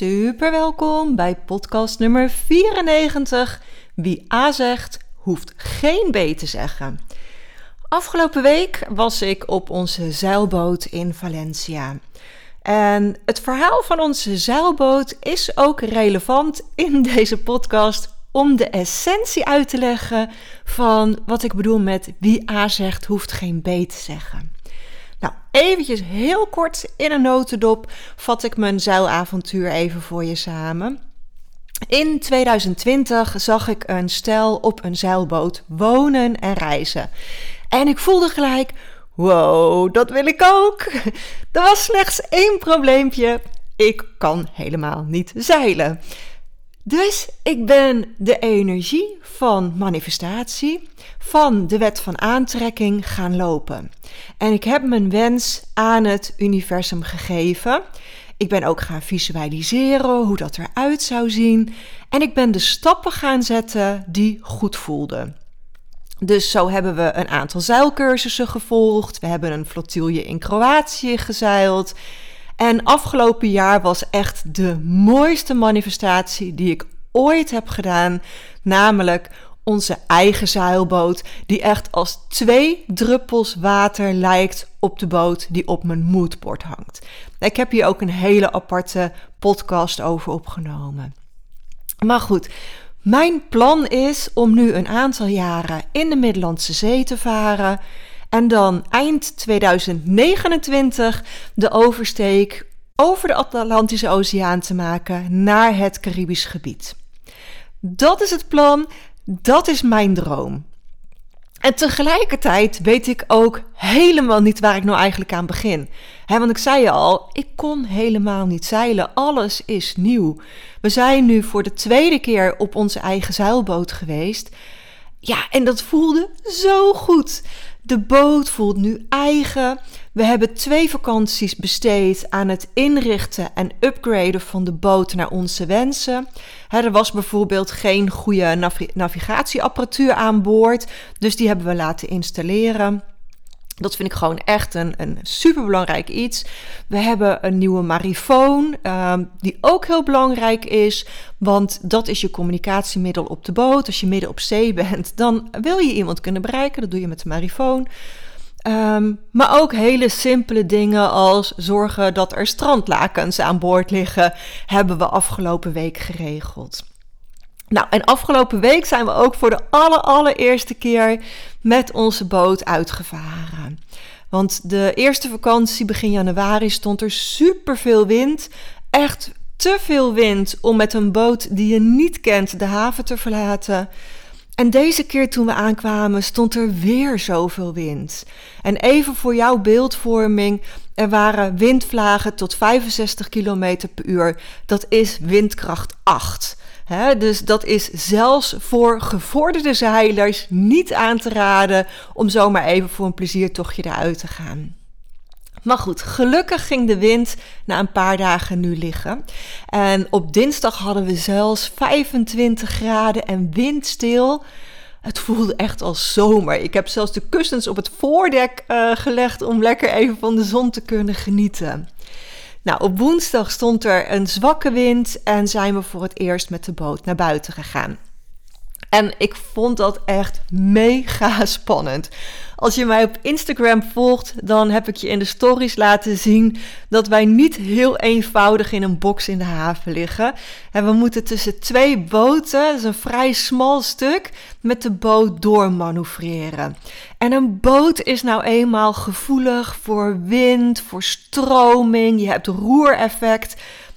Super welkom bij podcast nummer 94. Wie A zegt, hoeft geen B te zeggen. Afgelopen week was ik op onze zeilboot in Valencia. En het verhaal van onze zeilboot is ook relevant in deze podcast om de essentie uit te leggen van wat ik bedoel met wie A zegt, hoeft geen B te zeggen. Eventjes heel kort in een notendop vat ik mijn zeilavontuur even voor je samen. In 2020 zag ik een stel op een zeilboot wonen en reizen. En ik voelde gelijk, wow, dat wil ik ook. Er was slechts één probleempje. Ik kan helemaal niet zeilen. Dus ik ben de energie van manifestatie, van de wet van aantrekking gaan lopen. En ik heb mijn wens aan het universum gegeven. Ik ben ook gaan visualiseren hoe dat eruit zou zien. En ik ben de stappen gaan zetten die goed voelden. Dus zo hebben we een aantal zeilcursussen gevolgd. We hebben een flotilje in Kroatië gezeild. En afgelopen jaar was echt de mooiste manifestatie die ik ooit heb gedaan. Namelijk onze eigen zeilboot, die echt als twee druppels water lijkt op de boot die op mijn moodboard hangt. Ik heb hier ook een hele aparte podcast over opgenomen. Maar goed, mijn plan is om nu een aantal jaren in de Middellandse Zee te varen en dan eind 2029 de oversteek over de Atlantische Oceaan te maken naar het Caribisch gebied. Dat is het plan, dat is mijn droom. En tegelijkertijd weet ik ook helemaal niet waar ik nou eigenlijk aan begin. want ik zei je al, ik kon helemaal niet zeilen. Alles is nieuw. We zijn nu voor de tweede keer op onze eigen zeilboot geweest. Ja, en dat voelde zo goed. De boot voelt nu eigen. We hebben twee vakanties besteed aan het inrichten en upgraden van de boot naar onze wensen. er was bijvoorbeeld geen goede navigatieapparatuur aan boord, dus die hebben we laten installeren. Dat vind ik gewoon echt een, een superbelangrijk iets. We hebben een nieuwe marifoon, ehm, die ook heel belangrijk is. Want dat is je communicatiemiddel op de boot. Als je midden op zee bent, dan wil je iemand kunnen bereiken. Dat doe je met de marifoon. Um, maar ook hele simpele dingen als zorgen dat er strandlakens aan boord liggen, hebben we afgelopen week geregeld. Nou, en afgelopen week zijn we ook voor de aller, allereerste keer met onze boot uitgevaren. Want de eerste vakantie begin januari stond er super veel wind. Echt te veel wind om met een boot die je niet kent de haven te verlaten. En deze keer toen we aankwamen stond er weer zoveel wind. En even voor jouw beeldvorming, er waren windvlagen tot 65 km per uur. Dat is windkracht 8 dus dat is zelfs voor gevorderde zeilers niet aan te raden om zomaar even voor een pleziertochtje eruit te gaan. Maar goed, gelukkig ging de wind na een paar dagen nu liggen. En op dinsdag hadden we zelfs 25 graden en windstil. Het voelde echt als zomer. Ik heb zelfs de kussens op het voordek uh, gelegd om lekker even van de zon te kunnen genieten. Nou, op woensdag stond er een zwakke wind en zijn we voor het eerst met de boot naar buiten gegaan. En ik vond dat echt mega spannend. Als je mij op Instagram volgt, dan heb ik je in de stories laten zien dat wij niet heel eenvoudig in een box in de haven liggen. En we moeten tussen twee boten, dat is een vrij smal stuk, met de boot doormanoeuvreren. En een boot is nou eenmaal gevoelig voor wind, voor stroming, je hebt roereffect.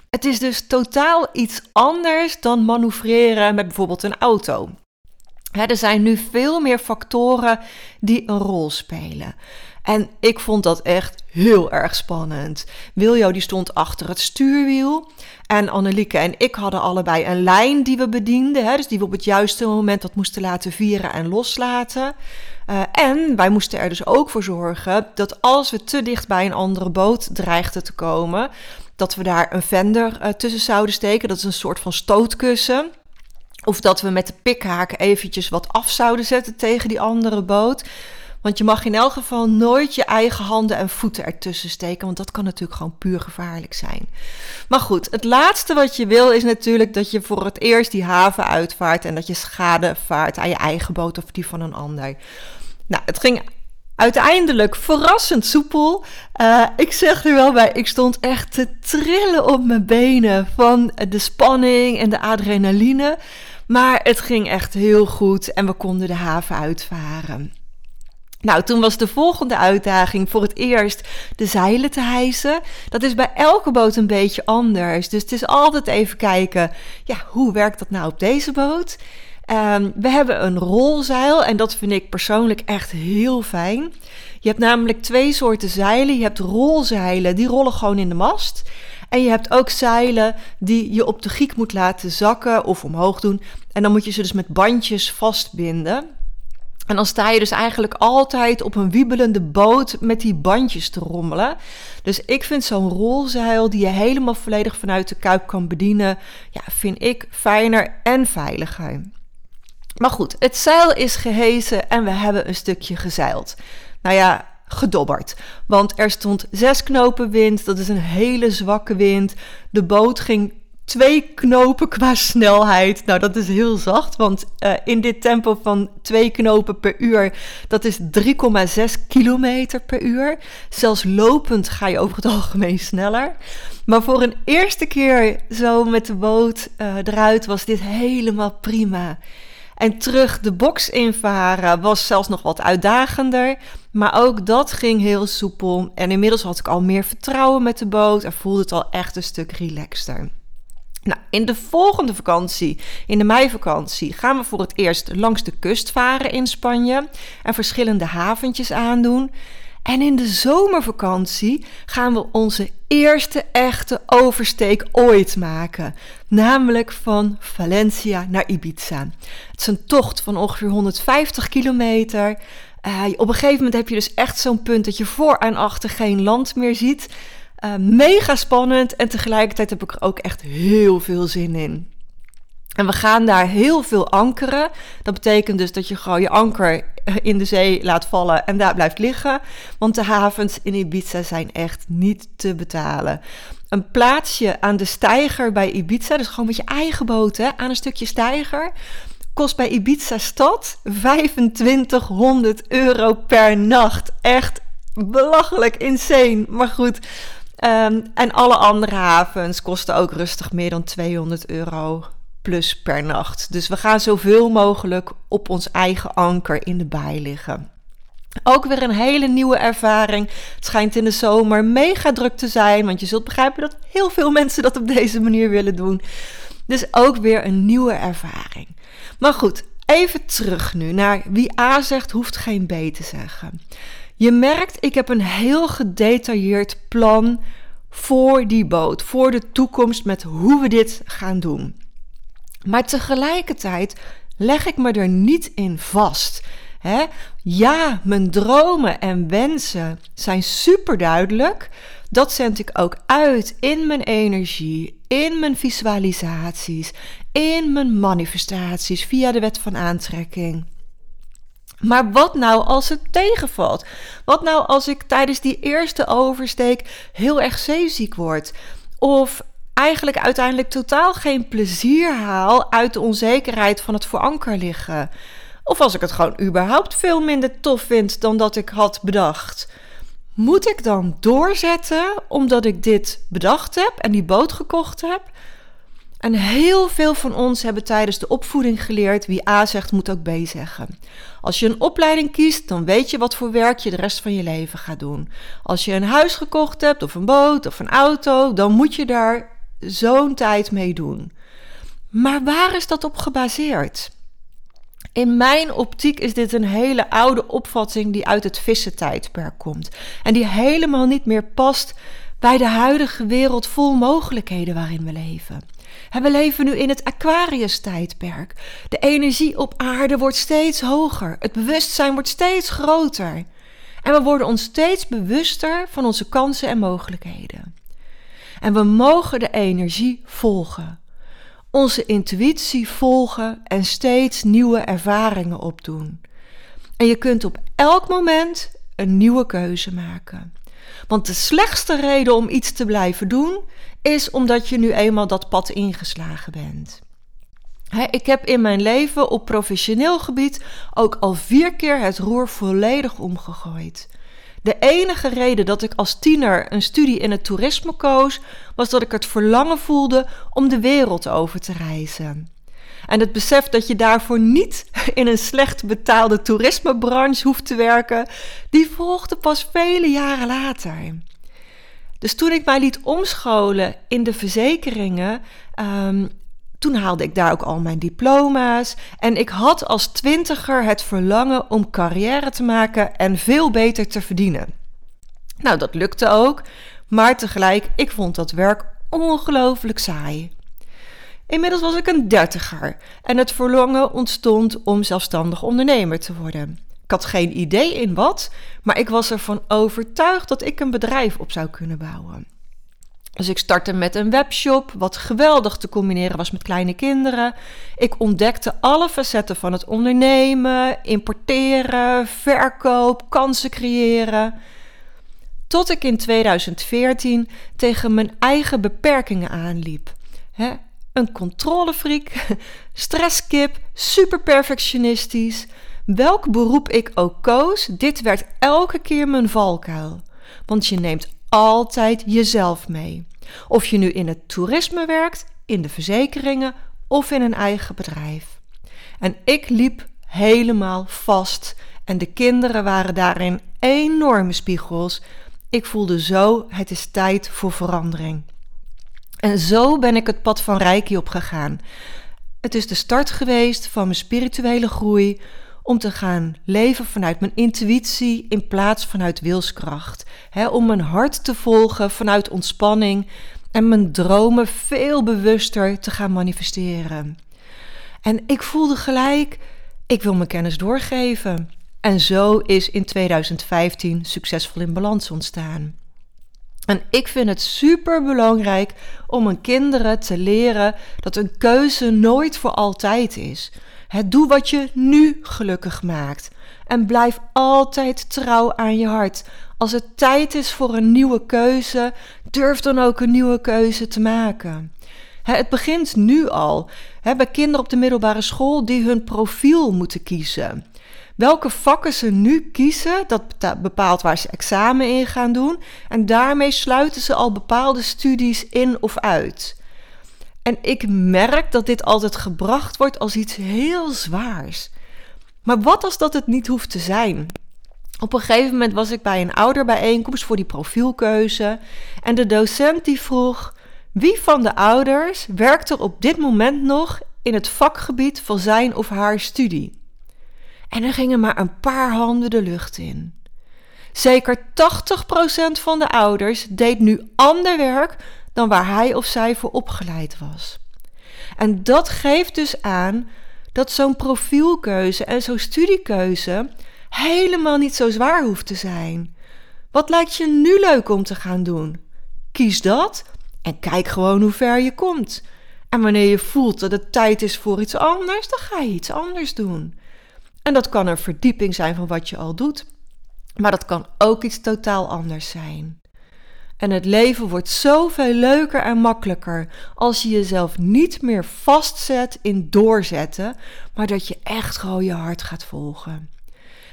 Het is dus totaal iets anders dan manoeuvreren met bijvoorbeeld een auto er zijn nu veel meer factoren die een rol spelen. En ik vond dat echt heel erg spannend. Wiljo die stond achter het stuurwiel. En Annelieke en ik hadden allebei een lijn die we bedienden. Dus die we op het juiste moment dat moesten laten vieren en loslaten. Uh, en wij moesten er dus ook voor zorgen dat als we te dicht bij een andere boot dreigden te komen, dat we daar een vender uh, tussen zouden steken. Dat is een soort van stootkussen. Of dat we met de pikhaak eventjes wat af zouden zetten tegen die andere boot. Want je mag in elk geval nooit je eigen handen en voeten ertussen steken. Want dat kan natuurlijk gewoon puur gevaarlijk zijn. Maar goed, het laatste wat je wil is natuurlijk dat je voor het eerst die haven uitvaart. En dat je schade vaart aan je eigen boot of die van een ander. Nou, het ging uiteindelijk verrassend soepel. Uh, ik zeg er wel bij, ik stond echt te trillen op mijn benen van de spanning en de adrenaline. Maar het ging echt heel goed en we konden de haven uitvaren. Nou, toen was de volgende uitdaging voor het eerst de zeilen te hijsen. Dat is bij elke boot een beetje anders. Dus het is altijd even kijken, ja, hoe werkt dat nou op deze boot? Um, we hebben een rolzeil en dat vind ik persoonlijk echt heel fijn. Je hebt namelijk twee soorten zeilen. Je hebt rolzeilen, die rollen gewoon in de mast. En je hebt ook zeilen die je op de giek moet laten zakken of omhoog doen. En dan moet je ze dus met bandjes vastbinden. En dan sta je dus eigenlijk altijd op een wiebelende boot met die bandjes te rommelen. Dus ik vind zo'n rolzeil die je helemaal volledig vanuit de kuip kan bedienen, ja, vind ik fijner en veiliger. Maar goed, het zeil is gehezen en we hebben een stukje gezeild. Nou ja, gedobberd. Want er stond zes knopen wind, dat is een hele zwakke wind. De boot ging twee knopen qua snelheid. Nou, dat is heel zacht, want uh, in dit tempo van twee knopen per uur, dat is 3,6 kilometer per uur. Zelfs lopend ga je over het algemeen sneller. Maar voor een eerste keer zo met de boot uh, eruit was dit helemaal prima. En terug de box invaren was zelfs nog wat uitdagender. Maar ook dat ging heel soepel. En inmiddels had ik al meer vertrouwen met de boot en voelde het al echt een stuk relaxter. Nou, in de volgende vakantie, in de meivakantie, gaan we voor het eerst langs de kust varen in Spanje en verschillende haventjes aandoen. En in de zomervakantie gaan we onze eerste echte oversteek ooit maken. Namelijk van Valencia naar Ibiza. Het is een tocht van ongeveer 150 kilometer. Uh, op een gegeven moment heb je dus echt zo'n punt dat je voor en achter geen land meer ziet. Uh, mega spannend en tegelijkertijd heb ik er ook echt heel veel zin in. En we gaan daar heel veel ankeren. Dat betekent dus dat je gewoon je anker in de zee laat vallen en daar blijft liggen. Want de havens in Ibiza zijn echt niet te betalen. Een plaatsje aan de steiger bij Ibiza, dus gewoon met je eigen boot aan een stukje steiger, kost bij Ibiza stad 2500 euro per nacht. Echt belachelijk, insane. Maar goed. Um, en alle andere havens kosten ook rustig meer dan 200 euro plus per nacht. Dus we gaan zoveel mogelijk op ons eigen anker in de baai liggen. Ook weer een hele nieuwe ervaring. Het schijnt in de zomer mega druk te zijn, want je zult begrijpen dat heel veel mensen dat op deze manier willen doen. Dus ook weer een nieuwe ervaring. Maar goed, even terug nu naar wie A zegt, hoeft geen B te zeggen. Je merkt, ik heb een heel gedetailleerd plan voor die boot, voor de toekomst met hoe we dit gaan doen. Maar tegelijkertijd leg ik me er niet in vast. Ja, mijn dromen en wensen zijn super duidelijk. Dat zend ik ook uit in mijn energie, in mijn visualisaties, in mijn manifestaties via de wet van aantrekking. Maar wat nou als het tegenvalt? Wat nou als ik tijdens die eerste oversteek heel erg zeeziek word? Of eigenlijk uiteindelijk totaal geen plezier haal uit de onzekerheid van het voor anker liggen. Of als ik het gewoon überhaupt veel minder tof vind dan dat ik had bedacht. Moet ik dan doorzetten omdat ik dit bedacht heb en die boot gekocht heb? En heel veel van ons hebben tijdens de opvoeding geleerd: wie A zegt, moet ook B zeggen. Als je een opleiding kiest, dan weet je wat voor werk je de rest van je leven gaat doen. Als je een huis gekocht hebt, of een boot, of een auto, dan moet je daar zo'n tijd mee doen. Maar waar is dat op gebaseerd? In mijn optiek is dit een hele oude opvatting die uit het vissentijdperk komt en die helemaal niet meer past bij de huidige wereld vol mogelijkheden waarin we leven. we leven nu in het Aquarius-tijdperk. De energie op aarde wordt steeds hoger, het bewustzijn wordt steeds groter. En we worden ons steeds bewuster van onze kansen en mogelijkheden. En we mogen de energie volgen onze intuïtie volgen en steeds nieuwe ervaringen opdoen. En je kunt op elk moment een nieuwe keuze maken. Want de slechtste reden om iets te blijven doen is omdat je nu eenmaal dat pad ingeslagen bent. ik heb in mijn leven op professioneel gebied ook al vier keer het roer volledig omgegooid. De enige reden dat ik als tiener een studie in het toerisme koos, was dat ik het verlangen voelde om de wereld over te reizen. En het besef dat je daarvoor niet in een slecht betaalde toerismebranche hoeft te werken, die volgde pas vele jaren later. Dus toen ik mij liet omscholen in de verzekeringen, um, toen haalde ik daar ook al mijn diploma's. En ik had als twintiger het verlangen om carrière te maken en veel beter te verdienen. Nou, dat lukte ook. Maar tegelijk, ik vond dat werk ongelooflijk saai. Inmiddels was ik een dertiger en het verlangen ontstond om zelfstandig ondernemer te worden. Ik had geen idee in wat, maar ik was ervan overtuigd dat ik een bedrijf op zou kunnen bouwen. Dus ik startte met een webshop, wat geweldig te combineren was met kleine kinderen. Ik ontdekte alle facetten van het ondernemen, importeren, verkoop, kansen creëren. Tot ik in 2014 tegen mijn eigen beperkingen aanliep. Een controlefreak, stresskip, super perfectionistisch. Welk beroep ik ook koos, dit werd elke keer mijn valkuil. Want je neemt altijd jezelf mee. Of je nu in het toerisme werkt, in de verzekeringen of in een eigen bedrijf. En ik liep helemaal vast en de kinderen waren daarin enorme spiegels. Ik voelde zo, het is tijd voor verandering. En zo ben ik het pad van Reiki opgegaan. Het is de start geweest van mijn spirituele groei om te gaan leven vanuit mijn intuïtie in plaats vanuit wilskracht. om mijn hart te volgen vanuit ontspanning en mijn dromen veel bewuster te gaan manifesteren. En ik voelde gelijk, ik wil mijn kennis doorgeven. En zo is in 2015 succesvol in balans ontstaan. En ik vind het super belangrijk om mijn kinderen te leren dat een keuze nooit voor altijd is. Het doe wat je nu gelukkig maakt. En blijf altijd trouw aan je hart. Als het tijd is voor een nieuwe keuze, durf dan ook een nieuwe keuze te maken. Het begint nu al. Bij kinderen op de middelbare school die hun profiel moeten kiezen. Welke vakken ze nu kiezen, dat bepaalt waar ze examen in gaan doen. En daarmee sluiten ze al bepaalde studies in of uit. En ik merk dat dit altijd gebracht wordt als iets heel zwaars. Maar wat als dat het niet hoeft te zijn? Op een gegeven moment was ik bij een ouderbijeenkomst voor die profielkeuze. En de docent die vroeg: wie van de ouders werkt er op dit moment nog in het vakgebied van zijn of haar studie? En er gingen maar een paar handen de lucht in. Zeker 80% van de ouders deed nu ander werk dan waar hij of zij voor opgeleid was. En dat geeft dus aan dat zo'n profielkeuze en zo'n studiekeuze helemaal niet zo zwaar hoeft te zijn. Wat lijkt je nu leuk om te gaan doen? Kies dat en kijk gewoon hoe ver je komt. En wanneer je voelt dat het tijd is voor iets anders, dan ga je iets anders doen. En dat kan een verdieping zijn van wat je al doet, maar dat kan ook iets totaal anders zijn. En het leven wordt zoveel leuker en makkelijker als je jezelf niet meer vastzet in doorzetten, maar dat je echt gewoon je hart gaat volgen.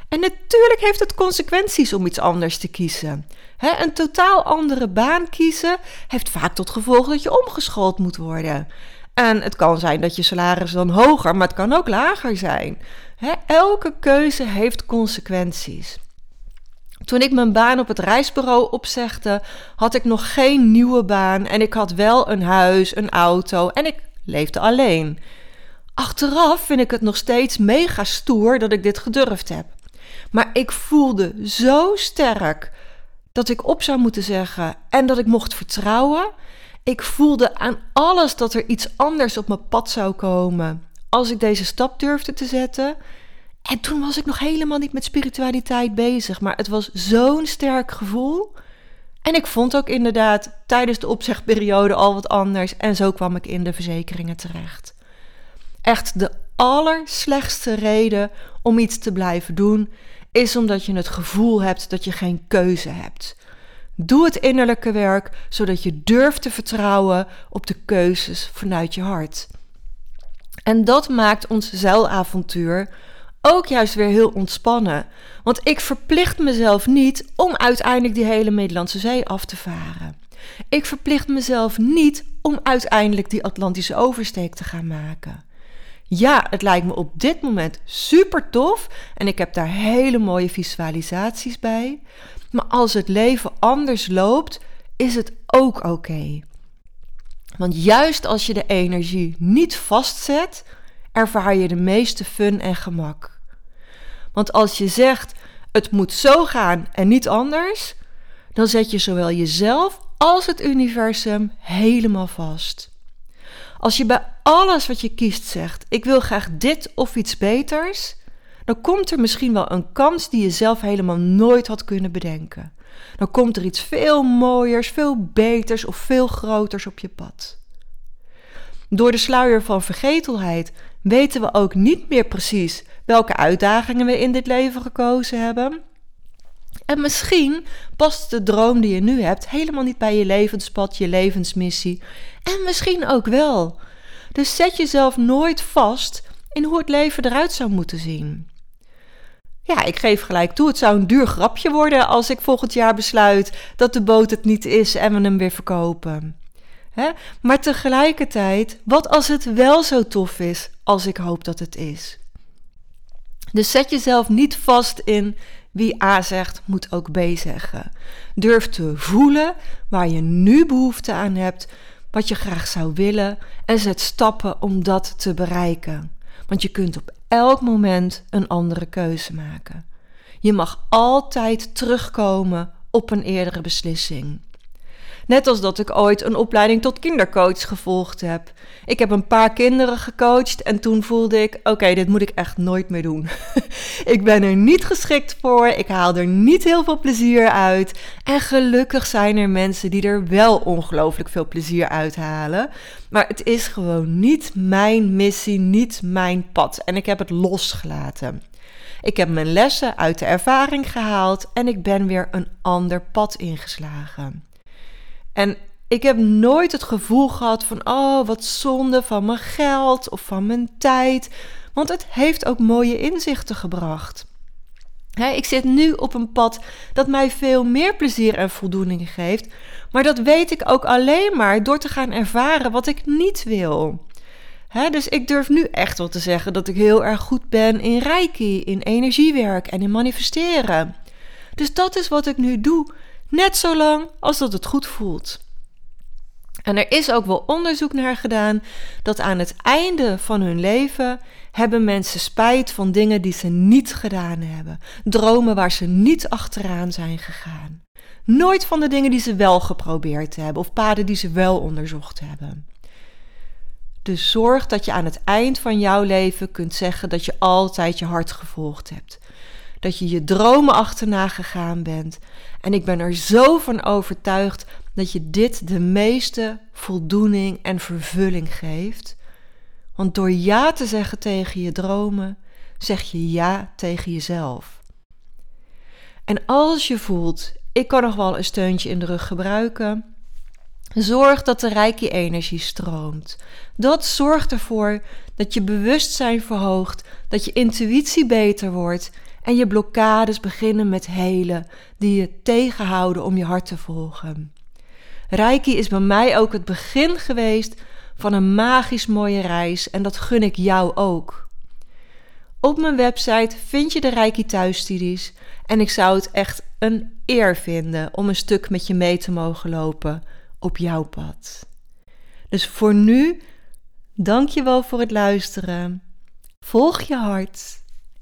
En natuurlijk heeft het consequenties om iets anders te kiezen. een totaal andere baan kiezen heeft vaak tot gevolg dat je omgeschoold moet worden. En het kan zijn dat je salaris dan hoger, maar het kan ook lager zijn. elke keuze heeft consequenties. Toen ik mijn baan op het reisbureau opzegde, had ik nog geen nieuwe baan en ik had wel een huis, een auto en ik leefde alleen. Achteraf vind ik het nog steeds mega stoer dat ik dit gedurfd heb. Maar ik voelde zo sterk dat ik op zou moeten zeggen en dat ik mocht vertrouwen. Ik voelde aan alles dat er iets anders op mijn pad zou komen als ik deze stap durfde te zetten. En toen was ik nog helemaal niet met spiritualiteit bezig, maar het was zo'n sterk gevoel. En ik vond ook inderdaad tijdens de opzegperiode al wat anders en zo kwam ik in de verzekeringen terecht. Echt de allerslechtste reden om iets te blijven doen is omdat je het gevoel hebt dat je geen keuze hebt. Doe het innerlijke werk zodat je durft te vertrouwen op de keuzes vanuit je hart. En dat maakt ons zeilavontuur ook juist weer heel ontspannen. Want ik verplicht mezelf niet om uiteindelijk die hele Middellandse Zee af te varen. Ik verplicht mezelf niet om uiteindelijk die Atlantische oversteek te gaan maken. Ja, het lijkt me op dit moment super tof en ik heb daar hele mooie visualisaties bij. Maar als het leven anders loopt, is het ook oké. Want juist als je de energie niet vastzet, ervaar je de meeste fun en gemak. Want als je zegt het moet zo gaan en niet anders, dan zet je zowel jezelf als het universum helemaal vast. Als je bij alles wat je kiest zegt: ik wil graag dit of iets beters, dan komt er misschien wel een kans die je zelf helemaal nooit had kunnen bedenken. Dan komt er iets veel mooiers, veel beters of veel groters op je pad. Door de sluier van vergetelheid weten we ook niet meer precies welke uitdagingen we in dit leven gekozen hebben. En misschien past de droom die je nu hebt helemaal niet bij je levenspad, je levensmissie. En misschien ook wel. Dus zet jezelf nooit vast in hoe het leven eruit zou moeten zien. Ja, ik geef gelijk toe, het zou een duur grapje worden als ik volgend jaar besluit dat de boot het niet is en we hem weer verkopen. Maar tegelijkertijd, wat als het wel zo tof is als ik hoop dat het is? Dus zet jezelf niet vast in wie A zegt, moet ook B zeggen. Durf te voelen waar je nu behoefte aan hebt, wat je graag zou willen en zet stappen om dat te bereiken. Want je kunt op elk moment een andere keuze maken. Je mag altijd terugkomen op een eerdere beslissing. Net als dat ik ooit een opleiding tot kindercoach gevolgd heb. Ik heb een paar kinderen gecoacht en toen voelde ik: oké, dit moet ik echt nooit meer doen. ik ben er niet geschikt voor, ik haal er niet heel veel plezier uit. En gelukkig zijn er mensen die er wel ongelooflijk veel plezier uithalen. Maar het is gewoon niet mijn missie, niet mijn pad. En ik heb het losgelaten. Ik heb mijn lessen uit de ervaring gehaald en ik ben weer een ander pad ingeslagen. En ik heb nooit het gevoel gehad van, oh, wat zonde van mijn geld of van mijn tijd. Want het heeft ook mooie inzichten gebracht. ik zit nu op een pad dat mij veel meer plezier en voldoening geeft. Maar dat weet ik ook alleen maar door te gaan ervaren wat ik niet wil. dus ik durf nu echt wel te zeggen dat ik heel erg goed ben in reiki, in energiewerk en in manifesteren. Dus dat is wat ik nu doe. Net zo lang als dat het goed voelt. En er is ook wel onderzoek naar gedaan dat aan het einde van hun leven hebben mensen spijt van dingen die ze niet gedaan hebben. Dromen waar ze niet achteraan zijn gegaan. Nooit van de dingen die ze wel geprobeerd hebben of paden die ze wel onderzocht hebben. Dus zorg dat je aan het eind van jouw leven kunt zeggen dat je altijd je hart gevolgd hebt dat je je dromen achterna gegaan bent. En ik ben er zo van overtuigd dat je dit de meeste voldoening en vervulling geeft. Want door ja te zeggen tegen je dromen, zeg je ja tegen jezelf. En als je voelt, ik kan nog wel een steuntje in de rug gebruiken, zorg dat de rijke energie stroomt. Dat zorgt ervoor dat je bewustzijn verhoogt, dat je intuïtie beter wordt en je blokkades beginnen met helen die je tegenhouden om je hart te volgen. Reiki is bij mij ook het begin geweest van een magisch mooie reis en dat gun ik jou ook. Op mijn website vind je de Reiki thuisstudies en ik zou het echt een eer vinden om een stuk met je mee te mogen lopen op jouw pad. Dus voor nu Dankjewel voor het luisteren. Volg je hart